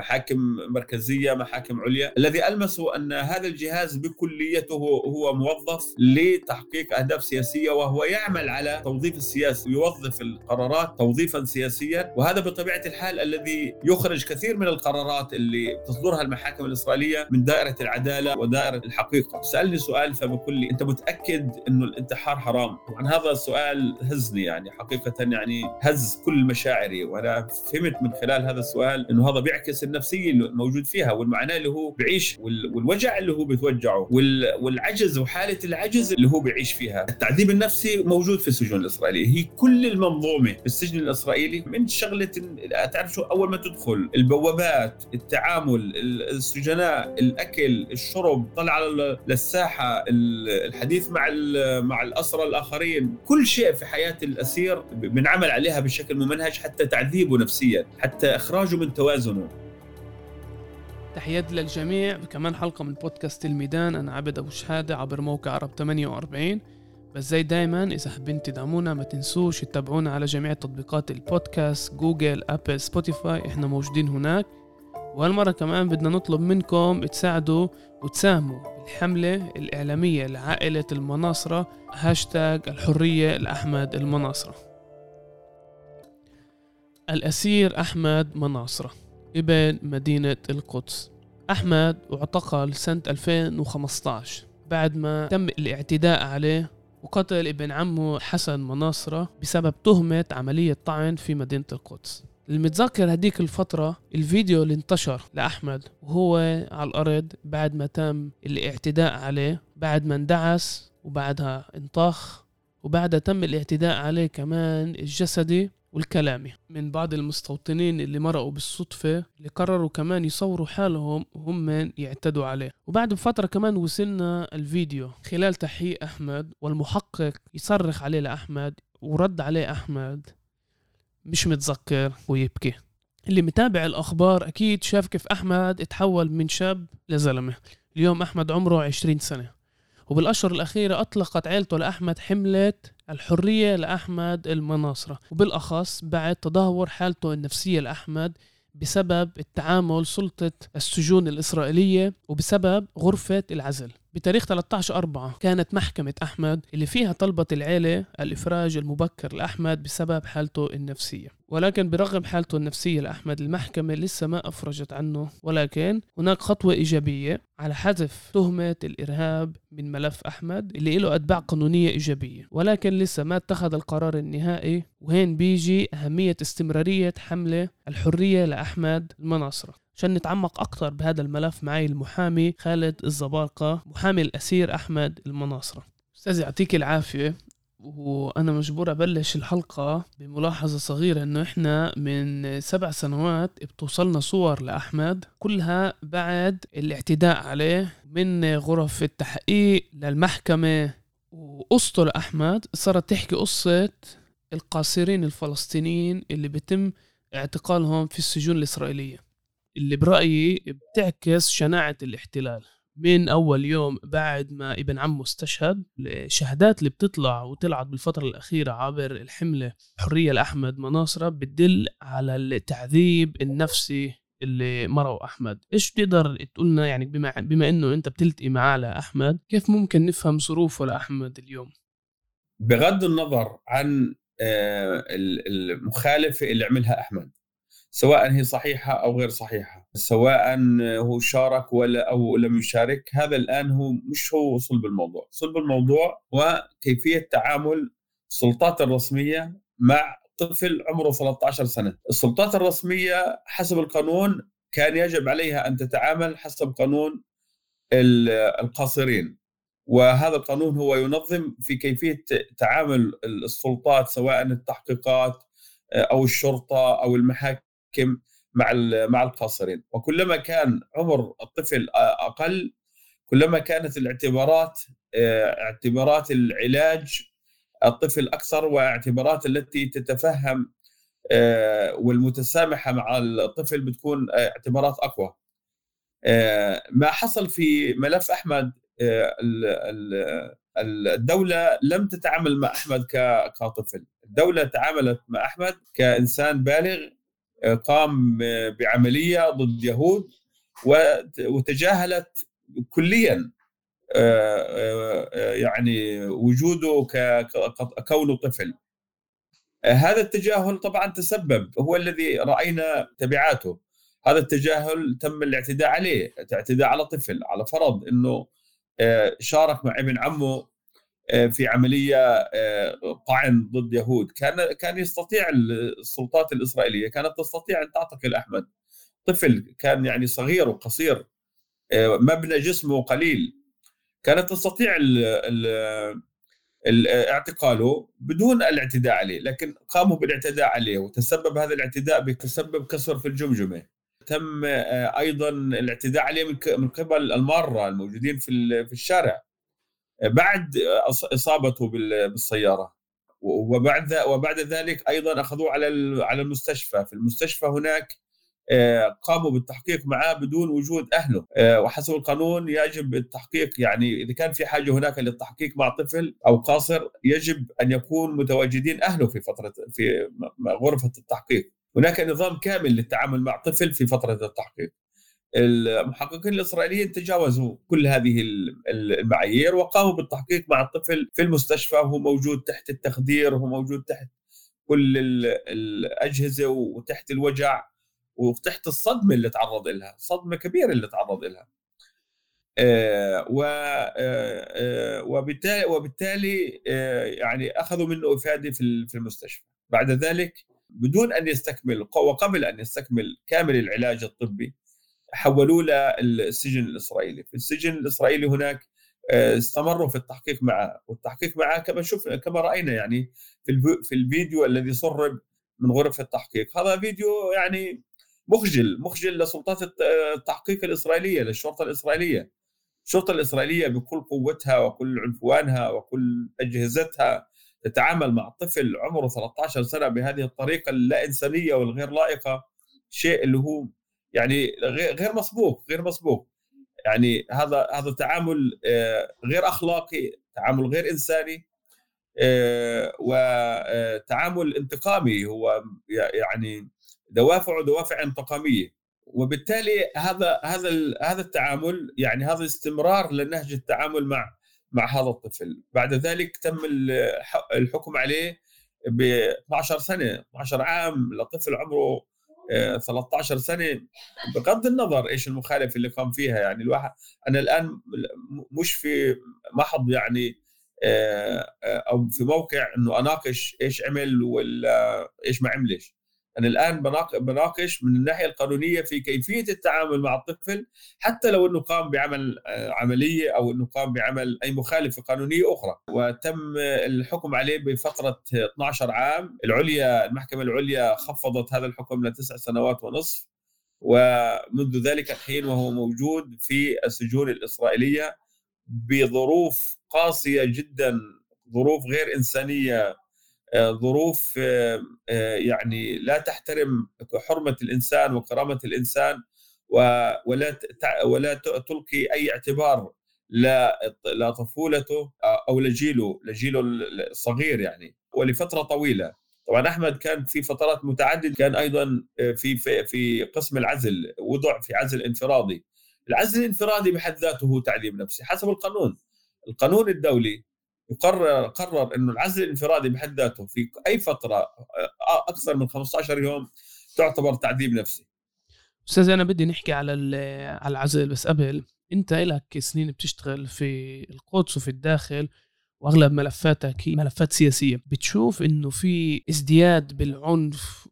محاكم مركزية محاكم عليا. الذي المسه أن هذا الجهاز بكليته هو موظف لتحقيق أهداف سياسية وهو يعمل على توظيف السياسي يوظف القرارات توظيفا سياسيا. وهذا بطبيعة الحال الذي يخرج كثير من القرارات اللي تصدرها المحاكم الإسرائيلية من دائرة العدالة ودائرة الحقيقة. سألني سؤال فبقول لي أنت متأكد انه الانتحار حرام؟ طبعا هذا السؤال هزني يعني حقيقة يعني هز كل مشاعري. وأنا فهمت من خلال هذا السؤال إنه هذا بيعكس النفسية اللي موجود فيها والمعاناه اللي هو بيعيش والوجع اللي هو بتوجعه والعجز وحالة العجز اللي هو بيعيش فيها. التعذيب النفسي موجود في السجون الإسرائيلية. هي كل المنظومة في السجن الإسرائيلي من شغلة تعرف شو أول ما تدخل البوابات التعامل السجناء الأكل الشرب طلع للساحة الحديث مع مع الأسرى الآخرين. كل شيء في حياة الأسير بنعمل عليها بشكل ممنهج حتى تعذيبه نفسيا حتى إخراجه من توازنه. تحيات للجميع. كمان حلقة من بودكاست الميدان أنا عبد أبو شهادة عبر موقع عرب 48 بس زي دايما إذا حابين تدعمونا ما تنسوش تتابعونا على جميع تطبيقات البودكاست Google Apple Spotify. إحنا موجودين هناك. وهالمرة كمان بدنا نطلب منكم تساعدوا وتساهموا بالحملة الإعلامية لعائلة المناصرة هاشتاج الحرية لأحمد المناصرة. الأسير أحمد مناصرة. إبن مدينة القدس. أحمد اعتقل سنة 2015 بعد ما تم الاعتداء عليه وقتل ابن عمه حسن مناصرة بسبب تهمة عملية طعن في مدينة القدس. المتذكر هديك الفترة الفيديو اللي انتشر لأحمد وهو على الأرض بعد ما تم الاعتداء عليه بعد ما اندعس وبعدها انطخ وبعدها تم الاعتداء عليه كمان الجسدي. والكلامي من بعض المستوطنين اللي مرقوا بالصدفة اللي قرروا كمان يصوروا حالهم وهم يعتدوا عليه. وبعد بفترة كمان وصلنا الفيديو. خلال تحقيق أحمد والمحقق يصرخ عليه لأحمد ورد عليه أحمد مش متذكر ويبكي اللي متابع الأخبار أكيد شاف كيف أحمد اتحول من شاب لزلمة. اليوم أحمد عمره 20 سنة. وبالأشهر الأخيرة أطلقت عيلته لأحمد حملة الحرية لأحمد المناصرة وبالأخص بعد تدهور حالته النفسية لأحمد بسبب التعامل سلطة السجون الإسرائيلية وبسبب غرفة العزل. بتاريخ 13 4 كانت محكمة أحمد اللي فيها طلبت العيلة الإفراج المبكر لأحمد بسبب حالته النفسية. ولكن برغم حالته النفسية لأحمد المحكمة لسه ما أفرجت عنه. ولكن هناك خطوة إيجابية على حذف تهمة الإرهاب من ملف أحمد اللي له أتباع قانونية إيجابية. ولكن لسه ما اتخذ القرار النهائي وهين بيجي أهمية استمرارية حملة الحرية لأحمد المناصرة. عشان نتعمق أكثر بهذا الملف معي المحامي خالد الزبارقة محامي الأسير أحمد المناصرة. أستاذ يعطيك العافية. وأنا مجبور أبلش الحلقة بملاحظة صغيرة إنه إحنا من سبع سنوات بتوصلنا صور لأحمد كلها بعد الاعتداء عليه من غرف التحقيق للمحكمة. وقصته لأحمد صارت تحكي قصة القاصرين الفلسطينيين اللي بتم اعتقالهم في السجون الإسرائيلية. اللي برأيي بتعكس شناعة الاحتلال. من أول يوم بعد ما ابن عمه استشهد الشهادات اللي بتطلع وطلعت بالفترة الأخيرة عبر الحملة حرية لأحمد مناصرة بتدل على التعذيب النفسي اللي مروا أحمد. إيش بتقدر تقولنا يعني بما, بما أنه أنت بتلتقي معاه لأحمد كيف ممكن نفهم ظروفه لأحمد اليوم؟ بغض النظر عن آه، المخالفة اللي عملها أحمد. سواء هي صحيحة أو غير صحيحة سواء هو شارك ولا أو لم يشارك هذا الآن هو مش هو صلب الموضوع. صلب الموضوع وكيفيه تعامل السلطات الرسمية مع طفل عمره 13 سنة. السلطات الرسمية حسب القانون كان يجب عليها أن تتعامل حسب قانون القاصرين. وهذا القانون هو ينظم في كيفية تعامل السلطات سواء التحقيقات أو الشرطة أو المحاكم. يحكم مع مع القاصرين. وكلما كان عمر الطفل أقل كلما كانت الاعتبارات اعتبارات العلاج الطفل أكثر واعتبارات التي تتفهم والمتسامحة مع الطفل بتكون اعتبارات أقوى. ما حصل في ملف أحمد الدولة لم تتعامل مع أحمد كطفل. الدولة تعاملت مع أحمد كإنسان بالغ قام بعملية ضد يهود وتجاهلت كليا يعني وجوده ككونه طفل. هذا التجاهل طبعا تسبب هو الذي رأينا تبعاته. هذا التجاهل تم الاعتداء عليه الاعتداء على طفل على فرض إنه شارك مع ابن عمه في عملية طعن ضد يهود. كان كان يستطيع السلطات الإسرائيلية كانت تستطيع أن تعتقل أحمد. طفل كان يعني صغير وقصير مبنى جسمه قليل. كانت تستطيع اعتقاله بدون الاعتداء عليه لكن قاموا بالاعتداء عليه وتسبب هذا الاعتداء بتسبب كسر في الجمجمة. تم أيضا الاعتداء عليه من قبل المارة الموجودين في الشارع. بعد إصابته بالسيارة. وبعد وبعد ذلك أيضا أخذوه على على المستشفى. في المستشفى هناك آه، قاموا بالتحقيق معه بدون وجود أهله. آه، وحسب القانون يجب التحقيق يعني إذا كان في حاجة هناك للتحقيق مع طفل أو قاصر يجب أن يكون متواجدين أهله في فترة في غرفة التحقيق. هناك نظام كامل للتعامل مع طفل في فترة التحقيق. المحققين الإسرائيليين تجاوزوا كل هذه المعايير وقاموا بالتحقيق مع الطفل في المستشفى وهو موجود تحت التخدير وهو موجود تحت كل الأجهزة وتحت الوجع وتحت الصدمة اللي تعرض لها صدمة كبيرة اللي تعرض لها آه، و آه، آه، وبالتالي وبالتالي يعني أخذوا منه إفادة في المستشفى. بعد ذلك بدون أن يستكمل وقبل أن يستكمل كامل العلاج الطبي حولوه للسجن الإسرائيلي. في السجن الإسرائيلي هناك استمروا في التحقيق معه. والتحقيق معه كما شوف كما رأينا يعني في في الفيديو الذي سرب من غرف التحقيق. هذا فيديو يعني مخجل مخجل لسلطات التحقيق الإسرائيلية للشرطة الإسرائيلية. الشرطة الإسرائيلية بكل قوتها وكل عنفوانها وكل أجهزتها تتعامل مع طفل عمره 13 سنة بهذه الطريقة اللا إنسانية والغير لائقة شيء اللي هو يعني غير مسبوق غير مسبوق. يعني هذا هذا تعامل آه، غير أخلاقي تعامل غير إنساني آه، وتعامل انتقامي هو يعني دوافعه دوافع انتقامية. وبالتالي هذا هذا هذا التعامل يعني هذا استمرار لنهج التعامل مع مع هذا الطفل. بعد ذلك تم الحكم عليه ب 12 سنة 12 عام لطفل عمره 13 آه، سنة بغض النظر إيش المخالفه اللي قام فيها يعني الواحد أنا الآن مش في محض يعني آه، آه، أو في موقع إنه أناقش إيش عمل ولا إيش ما عملش. أنا الآن بناقش من الناحية القانونية في كيفية التعامل مع الطفل حتى لو إنه قام بعمل آه، عملية أو إنه قام بعمل أي مخالفة قانونية أخرى. وتم الحكم عليه بفتره 12 عام. العليا المحكمة العليا خفضت هذا الحكم لتسع سنوات ونصف. ومنذ ذلك الحين وهو موجود في السجون الإسرائيلية بظروف قاسية جدا ظروف غير إنسانية آه، ظروف آه، آه، يعني لا تحترم حرمة الإنسان وكرامة الإنسان ولا ولا تلقي أي اعتبار لطفولته أو لجيله لجيله الصغير يعني ولفترة طويلة. طبعا أحمد كان في فترات متعددة كان أيضا في في, في قسم العزل وضع في عزل انفرادي. العزل الانفرادي بحد ذاته هو تعذيب نفسي حسب القانون. القانون الدولي يقرر قرر إنه العزل الانفرادي بحد ذاته في أي فترة أكثر من 15 يوم تعتبر تعذيب نفسي. أستاذ أنا بدي نحكي على على العزل بس قبل أنت لك سنين بتشتغل في القدس وفي الداخل وأغلب ملفاتك هي ملفات سياسية. بتشوف إنه في ازدياد بالعنف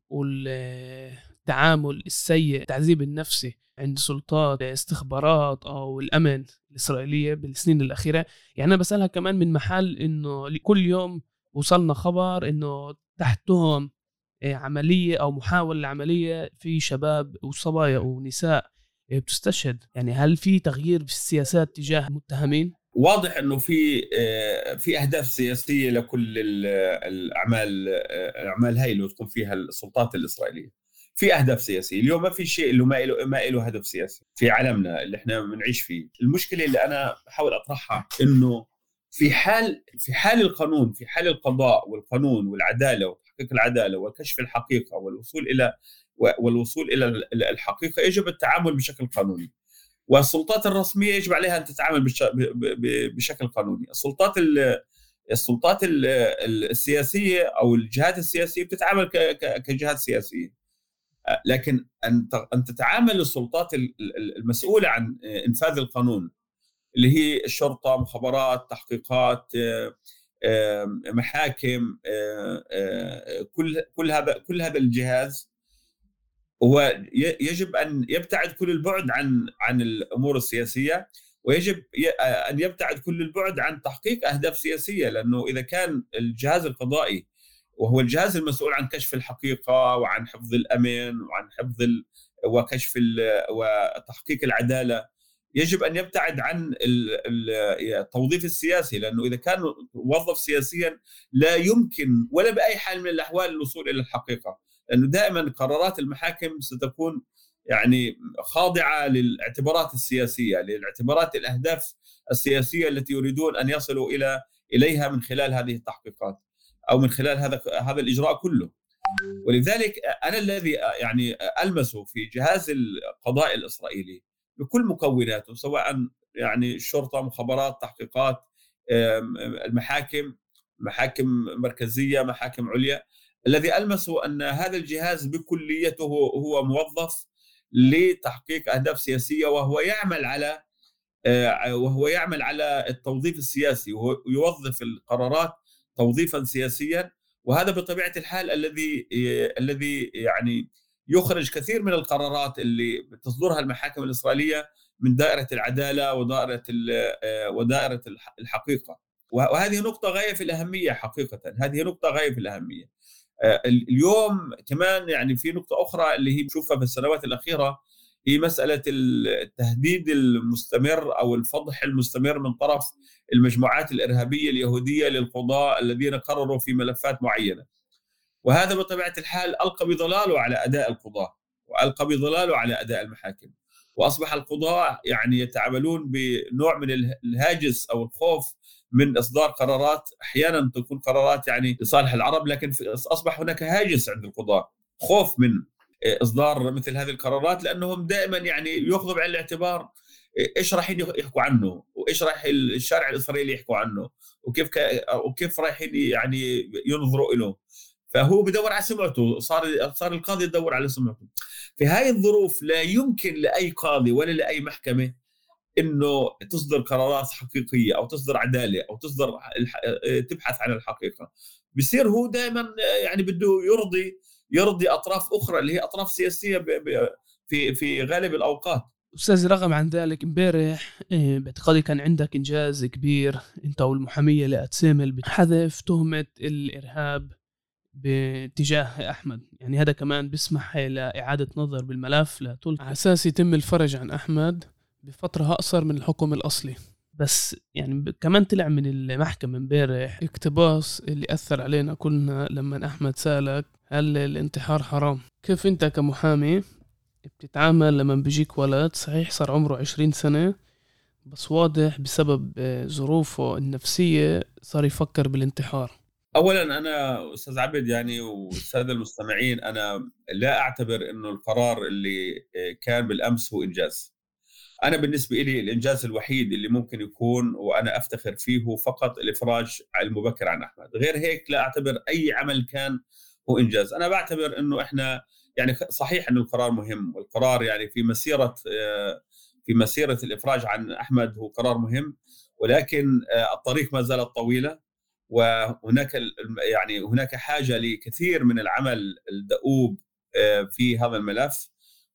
والتعامل السيء التعذيب النفسي عند سلطات استخبارات أو الأمن الإسرائيلية بالسنين الأخيرة. يعني أنا بسألها كمان من محل إنه كل يوم وصلنا خبر إنه تحتهم آه، عملية أو محاولة لعمليه في شباب وصبايا ونساء آه، بتستشهد. يعني هل في تغيير في السياسات تجاه المتهمين؟ واضح إنه في آه، في أهداف سياسية لكل الأعمال الأعمال هاي اللي تقوم فيها السلطات الإسرائيلية. في أهداف سياسية. اليوم ما في شيء اللي ما له ما له هدف سياسي في عالمنا اللي إحنا بنعيش فيه. المشكلة اللي أنا بحاول أطرحها إنه في حال في حال القانون في حال القضاء والقانون والعدالة وتحقيق العدالة وكشف الحقيقة والوصول إلى والوصول إلى الحقيقة يجب التعامل بشكل قانوني. والسلطات الرسمية يجب عليها أن تتعامل بشكل قانوني. السلطات السلطات السياسية أو الجهات السياسية بتتعامل كجهات سياسية. لكن أن تتعامل السلطات المسؤولة عن إنفاذ القانون اللي هي الشرطة مخابرات تحقيقات محاكم كل كل هذا كل هذا الجهاز هو يجب أن يبتعد كل البعد عن عن الأمور السياسية ويجب أن يبتعد كل البعد عن تحقيق أهداف سياسية لأنه إذا كان الجهاز القضائي وهو الجهاز المسؤول عن كشف الحقيقة وعن حفظ الأمن وعن حفظ وكشف وتحقيق العدالة. يجب أن يبتعد عن التوظيف السياسي لأنه إذا كان موظف سياسيا لا يمكن ولا بأي حال من الأحوال الوصول إلى الحقيقة. لأنه دائما قرارات المحاكم ستكون يعني خاضعة للاعتبارات السياسية للاعتبارات الأهداف السياسية التي يريدون أن يصلوا إلى إليها من خلال هذه التحقيقات. أو من خلال هذا هذا الإجراء كله. ولذلك أنا الذي يعني ألمسه في جهاز القضاء الإسرائيلي بكل مكوناته سواء يعني الشرطة مخابرات تحقيقات المحاكم محاكم مركزية محاكم عليا الذي ألمسه أن هذا الجهاز بكليته هو موظف لتحقيق أهداف سياسية وهو يعمل على آه، وهو يعمل على التوظيف السياسي ويوظف القرارات توظيفا سياسيا وهذا بطبيعة الحال الذي الذي يعني يخرج كثير من القرارات اللي تصدرها المحاكم الإسرائيلية من دائرة العدالة ودائرة آه، ودائرة الحقيقة. وهذه نقطة غاية في الأهمية حقيقة هذه نقطة غاية في الأهمية. آه، اليوم كمان يعني في نقطة أخرى اللي هي بشوفها في السنوات الأخيرة هي مسألة التهديد المستمر أو الفضح المستمر من طرف المجموعات الإرهابية اليهودية للقضاء الذين قرروا في ملفات معينة. وهذا بطبيعة الحال ألقى بظلاله على أداء القضاه وألقى بظلاله على أداء المحاكم. وأصبح القضاة يعني يتعاملون بنوع من الهاجس أو الخوف من إصدار قرارات أحيانا تكون قرارات يعني لصالح العرب لكن أصبح هناك هاجس عند القضاة خوف من إصدار مثل هذه القرارات لأنهم دائما يعني ياخذوا بعين الاعتبار إيش رايحين يحكوا عنه وإيش رايح الشارع الإسرائيلي يحكوا عنه وكيف وكيف رايحين يعني ينظروا له فهو بدور على سمعته صار صار القاضي يدور على سمعته. في هاي الظروف لا يمكن لأي قاضي ولا لأي محكمة إنه تصدر قرارات حقيقية أو تصدر عدالة أو تصدر تبحث عن الحقيقة. بصير هو دائما يعني بده يرضي يرضي أطراف أخرى اللي هي أطراف سياسية في في غالب الأوقات. أستاذ رغم عن ذلك امبارح إيه، باعتقادي كان عندك إنجاز كبير. أنت والمحامية لاتسامل بحذف تهمة الإرهاب باتجاه أحمد. يعني هذا كمان بيسمح لإعادة نظر بالملف. لطول على أساس يتم الفرج عن أحمد بفترة أقصر من الحكم الأصلي. بس يعني كمان طلع من المحكمة امبارح. اقتباس اللي أثر علينا كلنا لما أحمد سألك هل الانتحار حرام؟ كيف أنت كمحامي بتتعامل لما بيجيك ولد؟ صحيح صار عمره عشرين سنة بس واضح بسبب ظروفه النفسية صار يفكر بالانتحار. اولا أنا أستاذ عبد يعني والسادة المستمعين أنا لا أعتبر إنه القرار اللي كان بالأمس هو إنجاز. أنا بالنسبة لي الإنجاز الوحيد اللي ممكن يكون وأنا أفتخر فيه هو فقط الإفراج المبكر عن أحمد. غير هيك لا أعتبر أي عمل كان هو إنجاز. أنا بعتبر إنه إحنا يعني صحيح إنه القرار مهم والقرار يعني في مسيرة في مسيرة الإفراج عن أحمد هو قرار مهم ولكن الطريق ما زالت طويلة وهناك يعني هناك حاجة لكثير من العمل الدؤوب في هذا الملف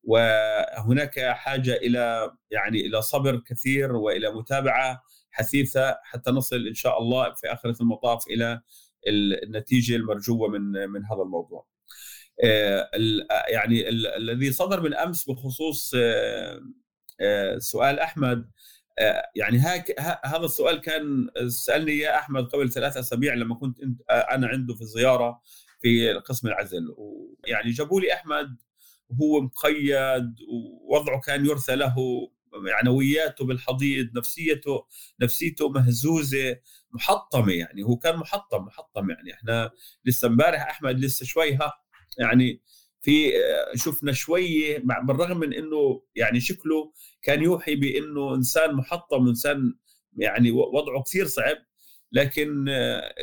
وهناك حاجة إلى يعني إلى صبر كثير وإلى متابعة حثيثة حتى نصل إن شاء الله في آخرة المطاف إلى النتيجة المرجوة من من هذا الموضوع. آه، يعني الذي صدر من أمس بخصوص آه، آه، سؤال أحمد يعني هاك هذا السؤال كان سألني إياه أحمد قبل ثلاث أسابيع لما كنت أنا عنده في زياره في قسم العزل ويعني جابوا لي أحمد وهو مقيد ووضعه كان يرثى له معنوياته بالحضيض نفسيته نفسيته مهزوزة محطمة يعني هو كان محطم محطم يعني. إحنا لسه امبارح أحمد لسه شوي ها يعني في شفنا شوية بالرغم من إنه يعني شكله كان يوحي بإنه إنسان محطم إنسان يعني وضعه كثير صعب لكن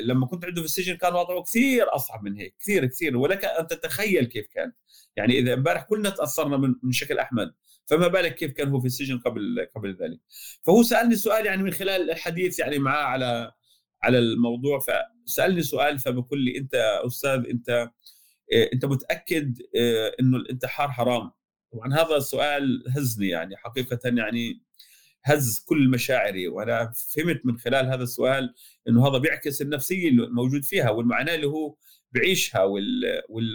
لما كنت عنده في السجن كان وضعه كثير أصعب من هيك كثير كثير. ولك أن تتخيل كيف كان. يعني إذا امبارح كلنا تأثرنا من من شكل أحمد. فما بالك كيف كان هو في السجن قبل قبل ذلك. فهو سألني سؤال يعني من خلال الحديث يعني معاه على على الموضوع. فسألني سؤال فبقول لي أنت أستاذ أنت آه، أنت متأكد آه، إنه الانتحار حرام؟ طبعا هذا السؤال هزني يعني حقيقة يعني هز كل مشاعري. وأنا فهمت من خلال هذا السؤال إنه هذا بيعكس النفسية اللي موجود فيها والمعاناه اللي هو بعيشها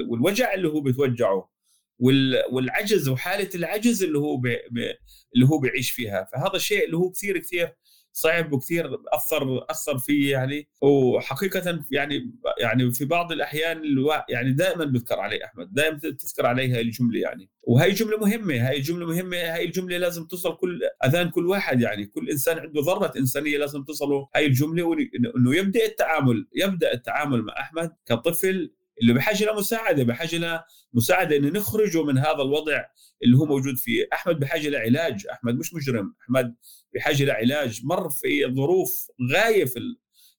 والوجع اللي هو بتوجعه. والعجز وحالة العجز اللي هو اللي هو بيعيش فيها. فهذا الشيء اللي هو كثير كثير صعب وكثير أثر أثر في يعني. وحقيقة يعني يعني في بعض الأحيان يعني دائما بذكر عليه أحمد دائما تذكر عليه هاي الجملة يعني. وهي جملة مهمة هاي الجمله مهمة هاي الجملة لازم توصل كل أذان كل واحد يعني. كل إنسان عنده ذرة إنسانية لازم توصله هاي الجملة انه يبدأ التعامل يبدأ التعامل مع أحمد كطفل اللي بحاجة لمساعده بحاجة لمساعده إنه نخرجه من هذا الوضع اللي هو موجود فيه. أحمد بحاجة لعلاج أحمد مش مجرم أحمد بحاجة لعلاج مر في ظروف غاية في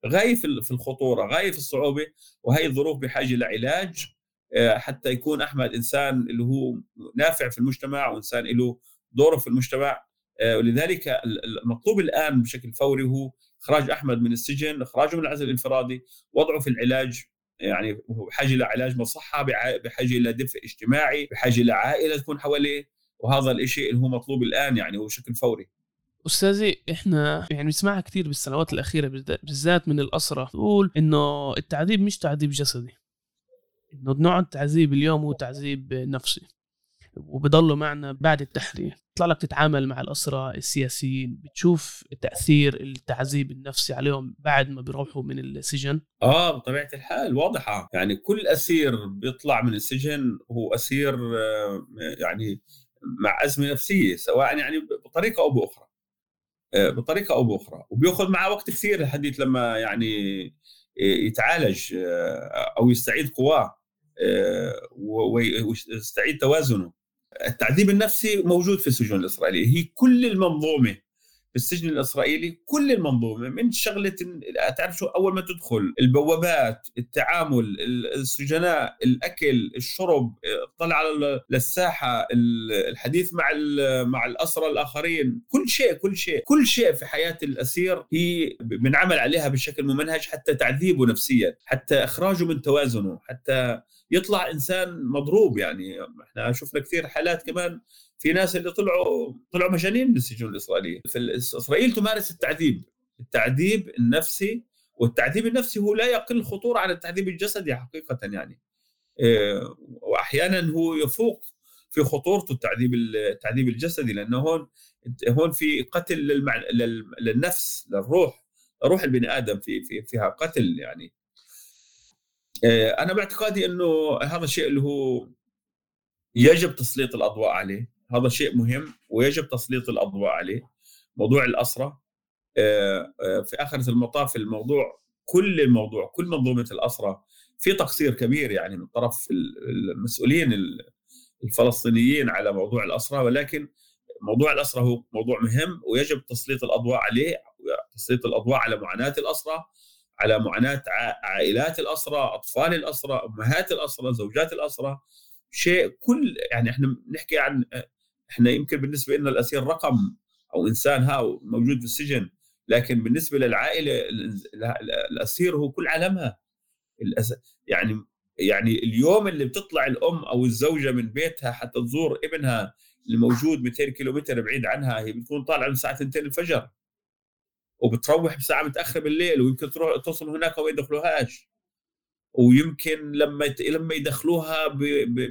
غاية في الخطورة غاية في الصعوبة وهي الظروف بحاجة لعلاج آه، حتى يكون أحمد إنسان اللي هو نافع في المجتمع وإنسان له دوره في المجتمع. آه، ولذلك المطلوب الآن بشكل فوري هو إخراج أحمد من السجن إخراجه من العزل الانفرادي وضعه في العلاج. يعني بحاجه لعلاج مصحه بحاجه إلى دفء اجتماعي بحاجه لعائله تكون حواليه. وهذا الشيء اللي هو مطلوب الآن يعني هو بشكل فوري. أستاذي إحنا يعني بنسمعها كثير بالسنوات الأخيرة بالذات من الاسرى تقول إنه التعذيب مش تعذيب جسدي. إنه نوع التعذيب اليوم هو تعذيب نفسي. وبضلوا معنا بعد التحرير. تطلع لك تتعامل مع الأسرى السياسيين بتشوف تأثير التعذيب النفسي عليهم بعد ما بيروحوا من السجن. آه بطبيعة الحال واضحة. يعني كل أسير بيطلع من السجن هو أسير آه، يعني مع أزمة نفسية سواء يعني بطريقة أو بأخرى. آه، بطريقة أو بأخرى. وبياخذ معه وقت كثير الحديث لما يعني يتعالج آه، أو يستعيد قواه ويستعيد توازنه. التعذيب النفسي موجود في السجون الاسرائيليه هي كل المنظومة في السجن الإسرائيلي كل المنظومة من شغلة تعرف شو؟ أول ما تدخل البوابات التعامل السجناء الأكل الشرب طلع على للساحة الحديث مع مع الأسرى الآخرين. كل شيء كل شيء. كل شيء في حياة الأسير هي بنعمل عليها بشكل ممنهج حتى تعذيبه نفسيا حتى إخراجه من توازنه حتى يطلع إنسان مضروب يعني. إحنا شفنا كثير حالات كمان في ناس اللي طلعوا طلعوا مجانين من السجون الإسرائيلية. إسرائيل تمارس التعذيب. التعذيب النفسي والتعذيب النفسي هو لا يقل خطورة على التعذيب الجسدي حقيقة يعني. إيه، وأحيانا هو يفوق في خطورته التعذيب التعذيب الجسدي لأنه هون هون في قتل للمع... للنفس للروح روح البني آدم في في فيها قتل يعني. أنا باعتقادي إنه هذا الشيء اللي هو يجب تسليط الأضواء عليه. هذا شيء مهم ويجب تسليط الأضواء عليه. موضوع الاسرى آه، آه، في آخرة المطاف الموضوع كل الموضوع كل منظومة الاسرى في تقصير كبير يعني من طرف المسؤولين الفلسطينيين على موضوع الاسرى ولكن موضوع الاسرى هو موضوع مهم ويجب تسليط الأضواء عليه تسليط الأضواء على معاناة الاسرى على معاناة عائلات الاسرى، أطفال الاسرى، أمهات الاسرى، زوجات الاسرى شيء كل يعني إحنا بنحكي عن إحنا يمكن بالنسبة لنا الأسير رقم أو إنسان ها موجود في السجن لكن بالنسبة للعائلة الأسير هو كل عالمها. يعني يعني اليوم اللي بتطلع الأم أو الزوجة من بيتها حتى تزور ابنها اللي موجود 200 كيلومتر بعيد عنها هي بتكون طالعة من الساعة 2 الفجر. وبتروح بساعة متأخرة بالليل ويمكن تروح توصل هناك وما يدخلوهاش. ويمكن لما لما يدخلوها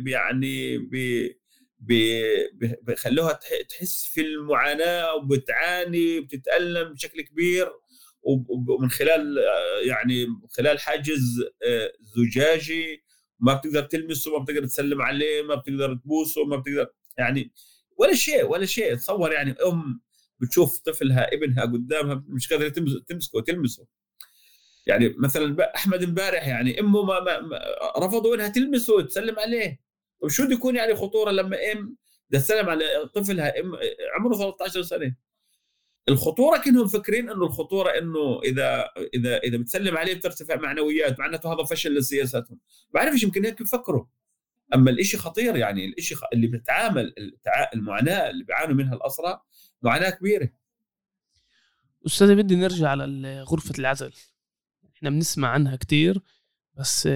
يعني ب بيخلوها تحس في المعاناة وبتعاني بتتالم بشكل كبير. ومن خلال يعني خلال حاجز آه، زجاجي ما بتقدر تلمسه ما بتقدر تسلم عليه ما بتقدر تبوسه ما بتقدر يعني ولا شيء ولا شيء. تصور يعني أم بتشوف طفلها ابنها قدامها مش قادره تمسكه وتلمسه. يعني مثلا أحمد امبارح يعني إمه ما, ما, رفضوا إنها تلمسه وتسلم عليه. طيب شو بده يكون يعني خطورة لما إم تسلم على طفلها عمره 13 سنة. الخطورة كانهم فاكرين إنه الخطورة إنه اذا اذا إذا بتسلم عليه بترتفع معنويات معناته هذا فشل لسياساتهم. بعرفش يمكن هيك بفكروا. أما الإشي خطير يعني الإشي اللي بتعامل المعاناة اللي بيعانوا منها الاسرى معاناة كبيرة. أستاذ بدي نرجع على غرفة العزل. إحنا بنسمع عنها كتير بس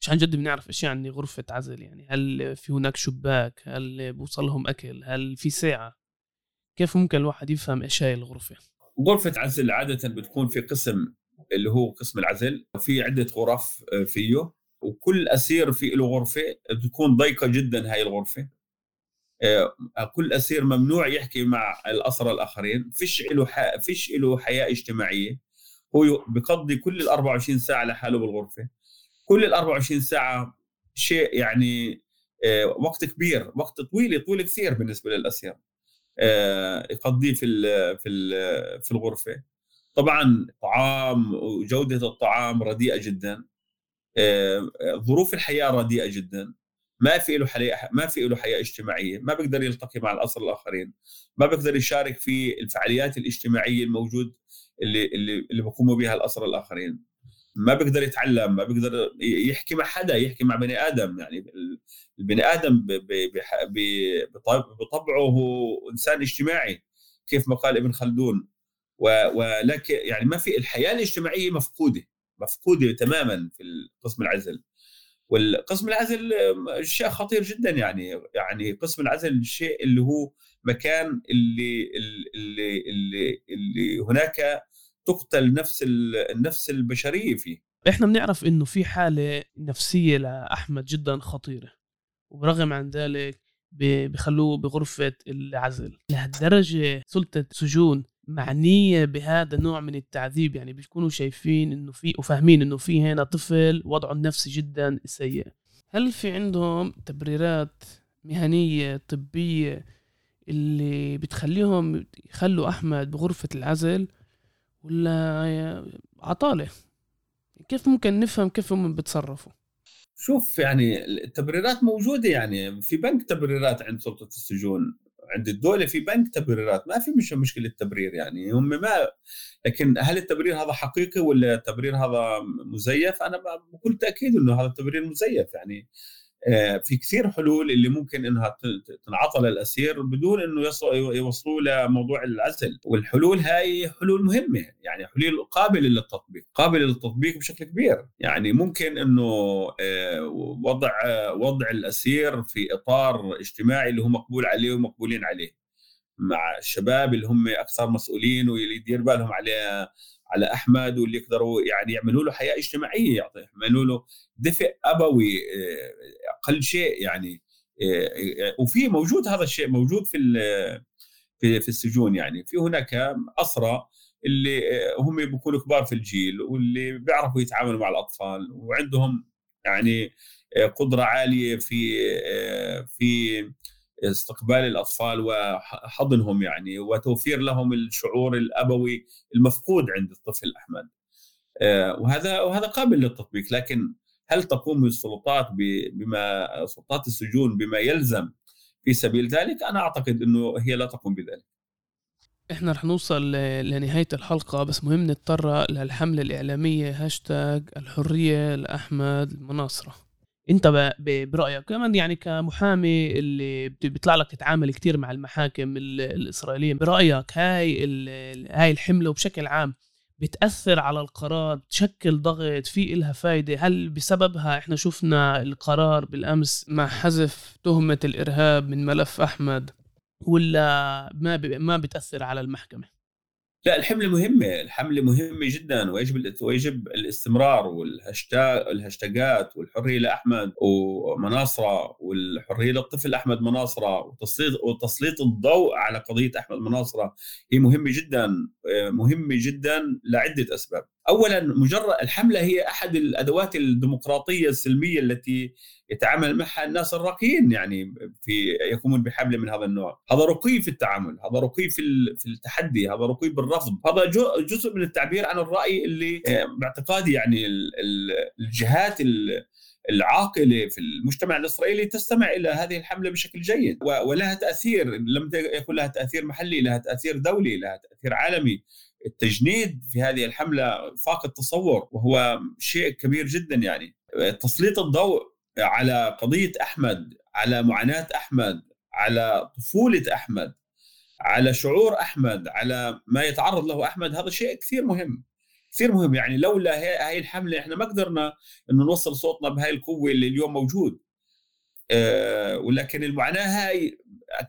مش عن جد بنعرف إيش يعني غرفة عزل يعني. هل في هناك شباك؟ هل بوصل لهم أكل؟ هل في ساعة؟ كيف ممكن الواحد يفهم إيش هاي الغرفة؟ غرفة عزل عادة بتكون في قسم اللي هو قسم العزل وفي عدة غرف آه، فيه وكل أسير في له غرفة بتكون ضيقة جدا هاي الغرفة. آه، كل أسير ممنوع يحكي مع الاسرى الآخرين. فيش له فيش له حياة اجتماعية. هو بقضي كل ال 24 ساعة لحاله بالغرفة. كل ال 24 ساعة شيء يعني آه، وقت كبير وقت طويل طويل كثير بالنسبة للأسير آه، يقضيه في في في الغرفة. طبعا طعام وجودة الطعام رديئة جدا آه، ظروف الحياة رديئة جدا. ما في له حياه ما في له حياة اجتماعية ما بيقدر يلتقي مع الاسر الآخرين ما بيقدر يشارك في الفعاليات الاجتماعية الموجود اللي اللي اللي بقوموا بها الاسر الآخرين. ما بيقدر يتعلم ما بيقدر يحكي مع حدا يحكي مع بني آدم يعني البني آدم بطبعه هو إنسان اجتماعي كيف ما قال ابن خلدون. ولكن يعني ما في الحياة الاجتماعية مفقودة مفقودة تماما في قسم العزل. والقسم العزل شيء خطير جدا يعني يعني قسم العزل الشيء اللي هو مكان اللي اللي اللي, اللي هناك تقتل نفس النفس البشرية فيه. إحنا بنعرف إنه في حالة نفسية لأحمد جدا خطيرة وبرغم عن ذلك بخلوه بغرفة العزل. لهالدرجة سلطة سجون معنيه بهذا النوع من التعذيب؟ يعني بيكونوا شايفين إنه في وفاهمين إنه في هنا طفل وضعه النفسي جدا سيء. هل في عندهم تبريرات مهنية طبية اللي بتخليهم يخلوا أحمد بغرفة العزل ولا عطالة؟ كيف ممكن نفهم كيف هم بيتصرفوا شوف يعني التبريرات موجودة يعني في بنك تبريرات عند سلطة السجون. عند الدولة في بنك تبريرات ما في مش مشكلة تبرير يعني هم ما لكن هل التبرير هذا حقيقي ولا التبرير هذا مزيف؟ أنا بكل تأكيد أنه هذا التبرير مزيف يعني. في كثير حلول اللي ممكن إنها تنعطى للاسير بدون إنه يوصلوا لموضوع العزل. والحلول هاي حلول مهمة يعني حلول قابلة للتطبيق قابلة للتطبيق بشكل كبير. يعني ممكن إنه آه، وضع وضع الأسير في إطار اجتماعي اللي هو مقبول عليه ومقبولين عليه مع الشباب اللي هم أكثر مسؤولين واللي يدير بالهم عليه على أحمد واللي يقدروا يعني يعملوا له حياة اجتماعية يعملوا له دفء أبوي آه، أقل شيء يعني آه، آه، وفي موجود هذا الشيء موجود في في في السجون يعني. في هناك اسرى اللي هم بيكونوا كبار في الجيل واللي بيعرفوا يتعاملوا مع الأطفال وعندهم يعني قدرة عالية في في استقبال الأطفال وحضنهم يعني وتوفير لهم الشعور الأبوي المفقود عند الطفل أحمد. آه، وهذا وهذا قابل للتطبيق لكن هل تقوم السلطات بما سلطات السجون بما يلزم في سبيل ذلك؟ أنا أعتقد إنه هي لا تقوم بذلك. إحنا رح نوصل لنهاية الحلقة بس مهم نتطرق للحملة الإعلامية هاشتاج الحرية لأحمد المناصرة. انت برأيك كمان يعني كمحامي اللي بيطلع لك تتعامل كثير مع المحاكم الإسرائيلية برأيك هاي هاي الحملة وبشكل عام بتأثر على القرار تشكل ضغط في إلها فايدة؟ هل بسببها إحنا شفنا القرار بالأمس مع حذف تهمة الإرهاب من ملف أحمد ولا ما ما بتأثر على المحكمة؟ لا الحملة مهمة الحملة مهمة جدا ويجب ويجب الاستمرار والهاشتاج الهاشتاجات والحرية لأحمد مناصرة والحرية للطفل أحمد مناصرة وتسليط وتسليط الضوء على قضية أحمد مناصرة. هي مهمة جدا مهمة جدا لعدة أسباب. اولا مجرد الحملة هي أحد الأدوات الديمقراطية السلمية التي يتعامل معها الناس الراقيين يعني في يقومون بحملة من هذا النوع، هذا رقي في التعامل، هذا رقي في في التحدي، هذا رقي بالرفض، هذا جزء من التعبير عن الرأي اللي آه، باعتقادي يعني الجهات العاقلة في المجتمع الإسرائيلي تستمع إلى هذه الحملة بشكل جيد ولها تأثير لم يكن لها تأثير محلي لها تأثير دولي لها تأثير عالمي. التجنيد في هذه الحملة فاق التصور وهو شيء كبير جدا يعني. تسليط الضوء على قضية أحمد على معاناة أحمد على طفولة أحمد على شعور أحمد على ما يتعرض له أحمد هذا شيء كثير مهم. كثير مهم. يعني لولا هاي الحملة إحنا ما قدرنا إنه نوصل صوتنا بهاي القوة اللي اليوم موجود. أه ولكن المعاناه هاي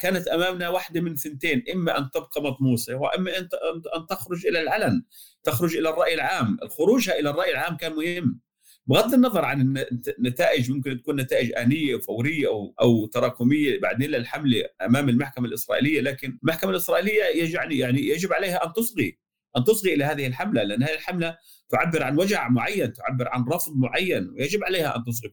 كانت أمامنا واحدة من ثنتين. إما أن تبقى مطموسة وإما أن تخرج إلى العلن تخرج إلى الرأي العام. خروجها إلى الرأي العام كان مهم. بغض النظر عن النتائج ممكن تكون نتائج آنية فورية أو أو تراكمية بعدين للحملة أمام المحكمة الإسرائيلية. لكن المحكمة الإسرائيلية يعني يعني يجب عليها أن تصغي. أن تصغي إلى هذه الحملة لأن هذه الحملة تعبر عن وجع معين تعبر عن رفض معين ويجب عليها أن تصغي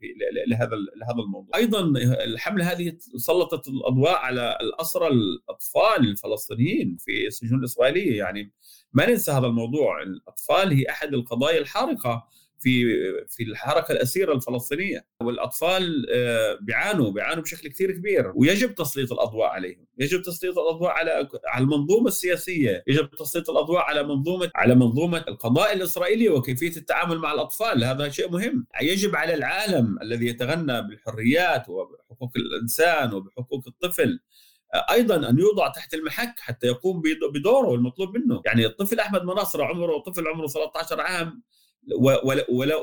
لهذا لهذا الموضوع. أيضا الحملة هذه سلطت الأضواء على الأسرى الأطفال الفلسطينيين في السجون الإسرائيلية يعني ما ننسى هذا الموضوع الأطفال هي أحد القضايا الحارقة في في الحركة الأسيرة الفلسطينية. والأطفال آه، بيعانوا بيعانوا بشكل كثير كبير. ويجب تسليط الأضواء عليهم. يجب تسليط الأضواء على على المنظومة السياسية. يجب تسليط الأضواء على منظومة على منظومة القضاء الاسرائيلي وكيفية التعامل مع الأطفال. هذا شيء مهم. يجب على العالم الذي يتغنى بالحريات وبحقوق الإنسان وبحقوق الطفل أيضا أن يوضع تحت المحك حتى يقوم بدوره المطلوب منه. يعني الطفل أحمد مناصر عمره طفل عمره 13 عام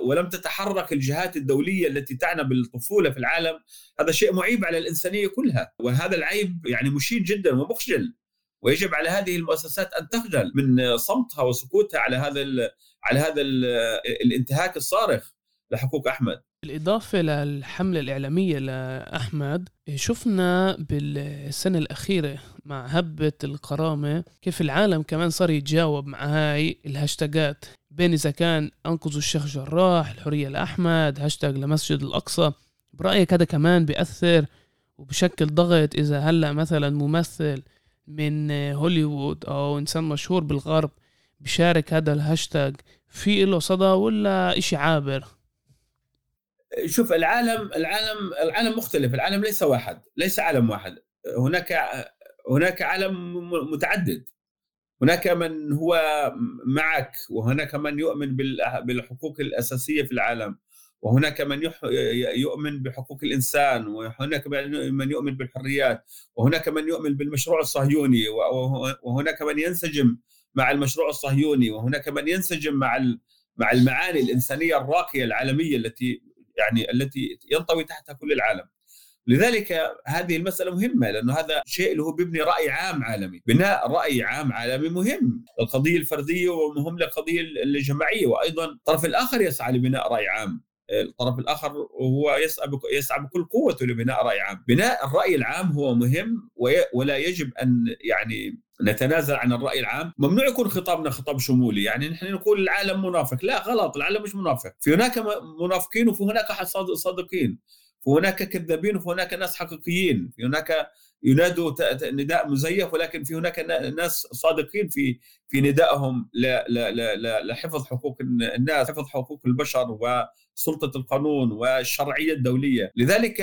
ولم تتحرك الجهات الدولية التي تعنى بالطفولة في العالم. هذا شيء معيب على الإنسانية كلها. وهذا العيب يعني مشين جدا ومخجل ويجب على هذه المؤسسات أن تخجل من صمتها وسكوتها على هذا على هذا الانتهاك الصارخ لحقوق أحمد. بالإضافة للحملة الإعلامية لأحمد شفنا بالسنة الأخيرة مع هبة الكرامة كيف العالم كمان صار يتجاوب مع هاي الهاشتاجات. بين إذا كان أنقذوا الشيخ جراح الحرية لأحمد هاشتاج لمسجد الأقصى. برأيك هذا كمان بيأثر وبشكل ضغط؟ إذا هلأ مثلا ممثل من هوليوود أو إنسان مشهور بالغرب بشارك هذا الهاشتاج في له صدى ولا إشي عابر؟ شوف العالم العالم العالم مختلف العالم ليس واحد ليس عالم واحد. هناك هناك عالم متعدد. هناك من هو معك وهناك من يؤمن بالحقوق الأساسية في العالم وهناك من يؤمن بحقوق الإنسان وهناك من يؤمن بالحريات وهناك من يؤمن بالمشروع الصهيوني وهناك من ينسجم مع المشروع الصهيوني وهناك من ينسجم مع مع المعاني الإنسانية الراقية العالمية التي يعني التي ينطوي تحتها كل العالم. لذلك هذه المسألة مهمة لأنه هذا شيء اللي هو بيبني رأي عام عالمي. بناء رأي عام عالمي مهم. للقضية الفردية ومهم للقضية الجماعية وأيضا الطرف الآخر يسعى لبناء رأي عام. الطرف الآخر هو يسعى يسعى بكل قوته لبناء رأي عام، بناء الرأي العام هو مهم ولا يجب أن يعني نتنازل عن الرأي العام، ممنوع يكون خطابنا خطاب شمولي، يعني نحن نقول العالم منافق، لا غلط. العالم مش منافق، في هناك منافقين وفي هناك صادقين، وهناك كذابين وهناك ناس حقيقيين. هناك ينادوا نداء مزيف ولكن في هناك ناس صادقين في في ندائهم لحفظ حقوق الناس حفظ حقوق البشر وسلطة القانون والشرعية الدولية. لذلك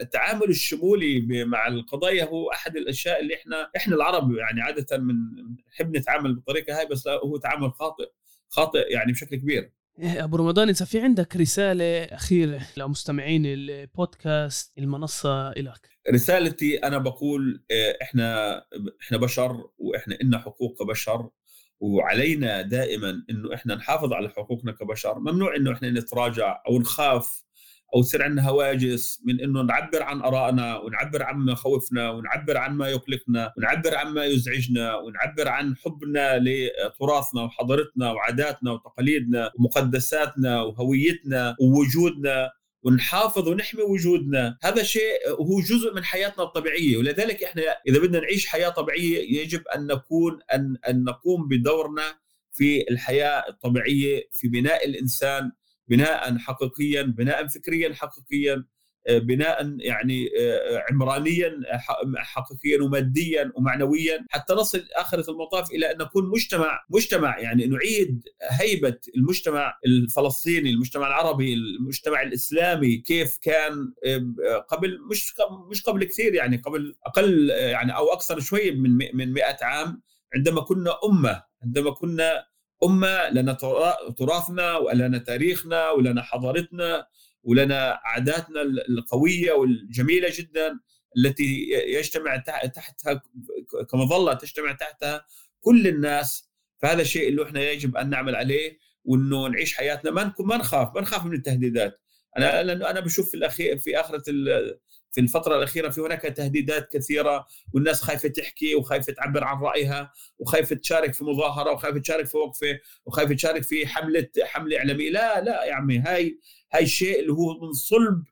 التعامل الشمولي مع القضايا هو أحد الأشياء اللي إحنا إحنا العرب يعني عادة من نحب نتعامل بالطريقة هاي بس هو تعامل خاطئ خاطئ يعني بشكل كبير. إيه، أبو رمضان إذا في عندك رسالة أخيرة لمستمعين البودكاست المنصة لك رسالتي أنا بقول إيه، إحنا إحنا بشر وإحنا لنا حقوق كبشر وعلينا دائما إنه إحنا نحافظ على حقوقنا كبشر. ممنوع إنه إحنا نتراجع أو نخاف أو تصير عندنا هواجس من إنه نعبر عن آرائنا ونعبر عن مخاوفنا ونعبر عن ما يقلقنا ونعبر عن ما يزعجنا ونعبر عن حبنا لتراثنا وحضارتنا وعاداتنا وتقاليدنا ومقدساتنا وهويتنا ووجودنا. ونحافظ ونحمي وجودنا. هذا شيء هو جزء من حياتنا الطبيعية. ولذلك إحنا إذا بدنا نعيش حياة طبيعية يجب أن نكون أن أن نقوم بدورنا في الحياة الطبيعية في بناء الإنسان بناء حقيقيا بناء فكريا حقيقيا. بناء يعني عمرانيا حقيقيا وماديا ومعنويا حتى نصل آخرة المطاف إلى أن نكون مجتمع مجتمع يعني نعيد هيبة المجتمع الفلسطيني، المجتمع العربي، المجتمع الإسلامي كيف كان قبل مش مش قبل كثير يعني قبل أقل يعني أو أكثر شوي من من 100 عام عندما كنا أمة عندما كنا أمة لنا تراثنا ولنا تاريخنا ولنا حضارتنا ولنا عاداتنا القوية والجميلة جدا التي يجتمع تحتها كمظله تجتمع تحتها كل الناس. فهذا الشيء اللي إحنا يجب أن نعمل عليه وإنه نعيش حياتنا. ما نكون ما نخاف ما نخاف من التهديدات. أنا لأنه أنا بشوف في الاخير في آخرة في الفترة الأخيرة في هناك تهديدات كثيرة والناس خايفة تحكي وخايفة تعبر عن رأيها وخايفة تشارك في مظاهرة وخايفة تشارك في وقفة وخايفة تشارك في حملة حملة إعلامية. لا لا يا عمي هاي هاي الشيء اللي هو من صلب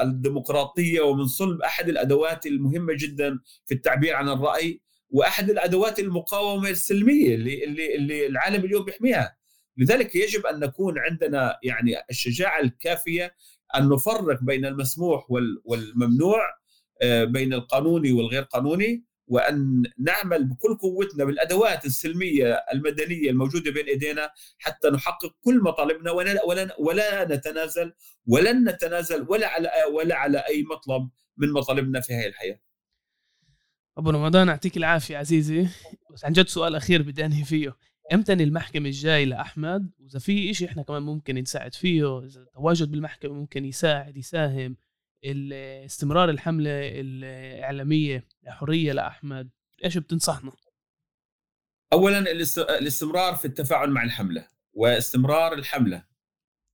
الديمقراطية ومن صلب أحد الأدوات المهمة جدا في التعبير عن الرأي وأحد الأدوات المقاومة السلمية اللي, اللي, اللي العالم اليوم بيحميها. لذلك يجب أن نكون عندنا يعني الشجاعة الكافية أن نفرق بين المسموح والممنوع آه، بين القانوني والغير قانوني. وأن نعمل بكل قوتنا بالأدوات السلمية المدنية الموجودة بين إيدينا حتى نحقق كل مطالبنا ولا ولا ولا نتنازل ولن نتنازل ولا على ولا على أي مطلب من مطالبنا في هذه الحياة. ابو رمضان يعطيك العافية عزيزي. بس عن جد سؤال أخير بدي أنهي فيه. إمتى المحكمة الجاي لأحمد؟ وإذا في إشي إحنا كمان ممكن نساعد فيه إذا التواجد بالمحكمة ممكن يساعد يساهم. استمرار الحملة الإعلامية حرية لأحمد إيش بتنصحنا؟ أولا الاستمرار في التفاعل مع الحملة واستمرار الحملة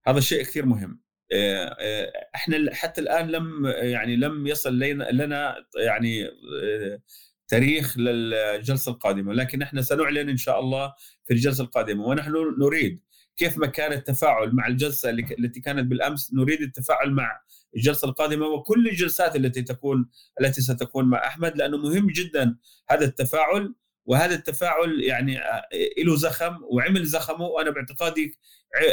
هذا شيء كثير مهم آه، آه، إحنا حتى الآن لم يعني لم يصل لنا يعني آه، تاريخ للجلسة القادمة لكن إحنا سنعلن إن شاء الله في الجلسة القادمة ونحن نريد كيف ما كان التفاعل مع الجلسة التي كانت بالأمس نريد التفاعل مع الجلسة القادمة وكل الجلسات التي تكون التي ستكون مع أحمد لأنه مهم جدا هذا التفاعل وهذا التفاعل يعني له زخم وعمل زخمه. وأنا باعتقادي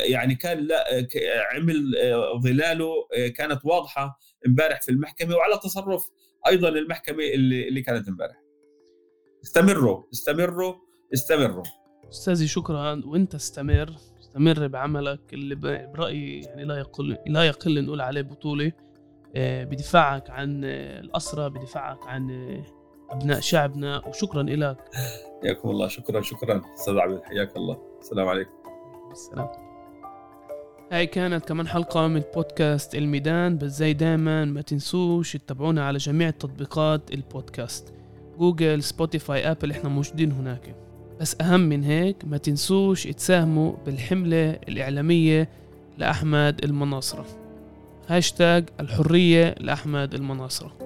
يعني كان لا عمل ظلاله كانت واضحة امبارح في المحكمة وعلى تصرف أيضا المحكمة اللي, اللي كانت امبارح. استمروا استمروا استمروا. أستاذي شكرا. وإنت استمر. استمر بعملك اللي برأيي يعني لا يقل لا يقل نقول عليه بطولة آه، بدفاعك عن الاسرى بدفاعك عن أبناء شعبنا وشكرا لك حياكم الله. شكرا شكرا. أستاذ عبد حياك الله. السلام عليكم. السلام. هاي كانت كمان حلقة من بودكاست الميدان. بس زي دايما ما تنسوش تتابعونا على جميع تطبيقات البودكاست. Google Spotify Apple إحنا موجودين هناك. بس أهم من هيك ما تنسوش تساهموا بالحملة الإعلامية لأحمد المناصرة. هاشتاج الحرية لأحمد المناصرة.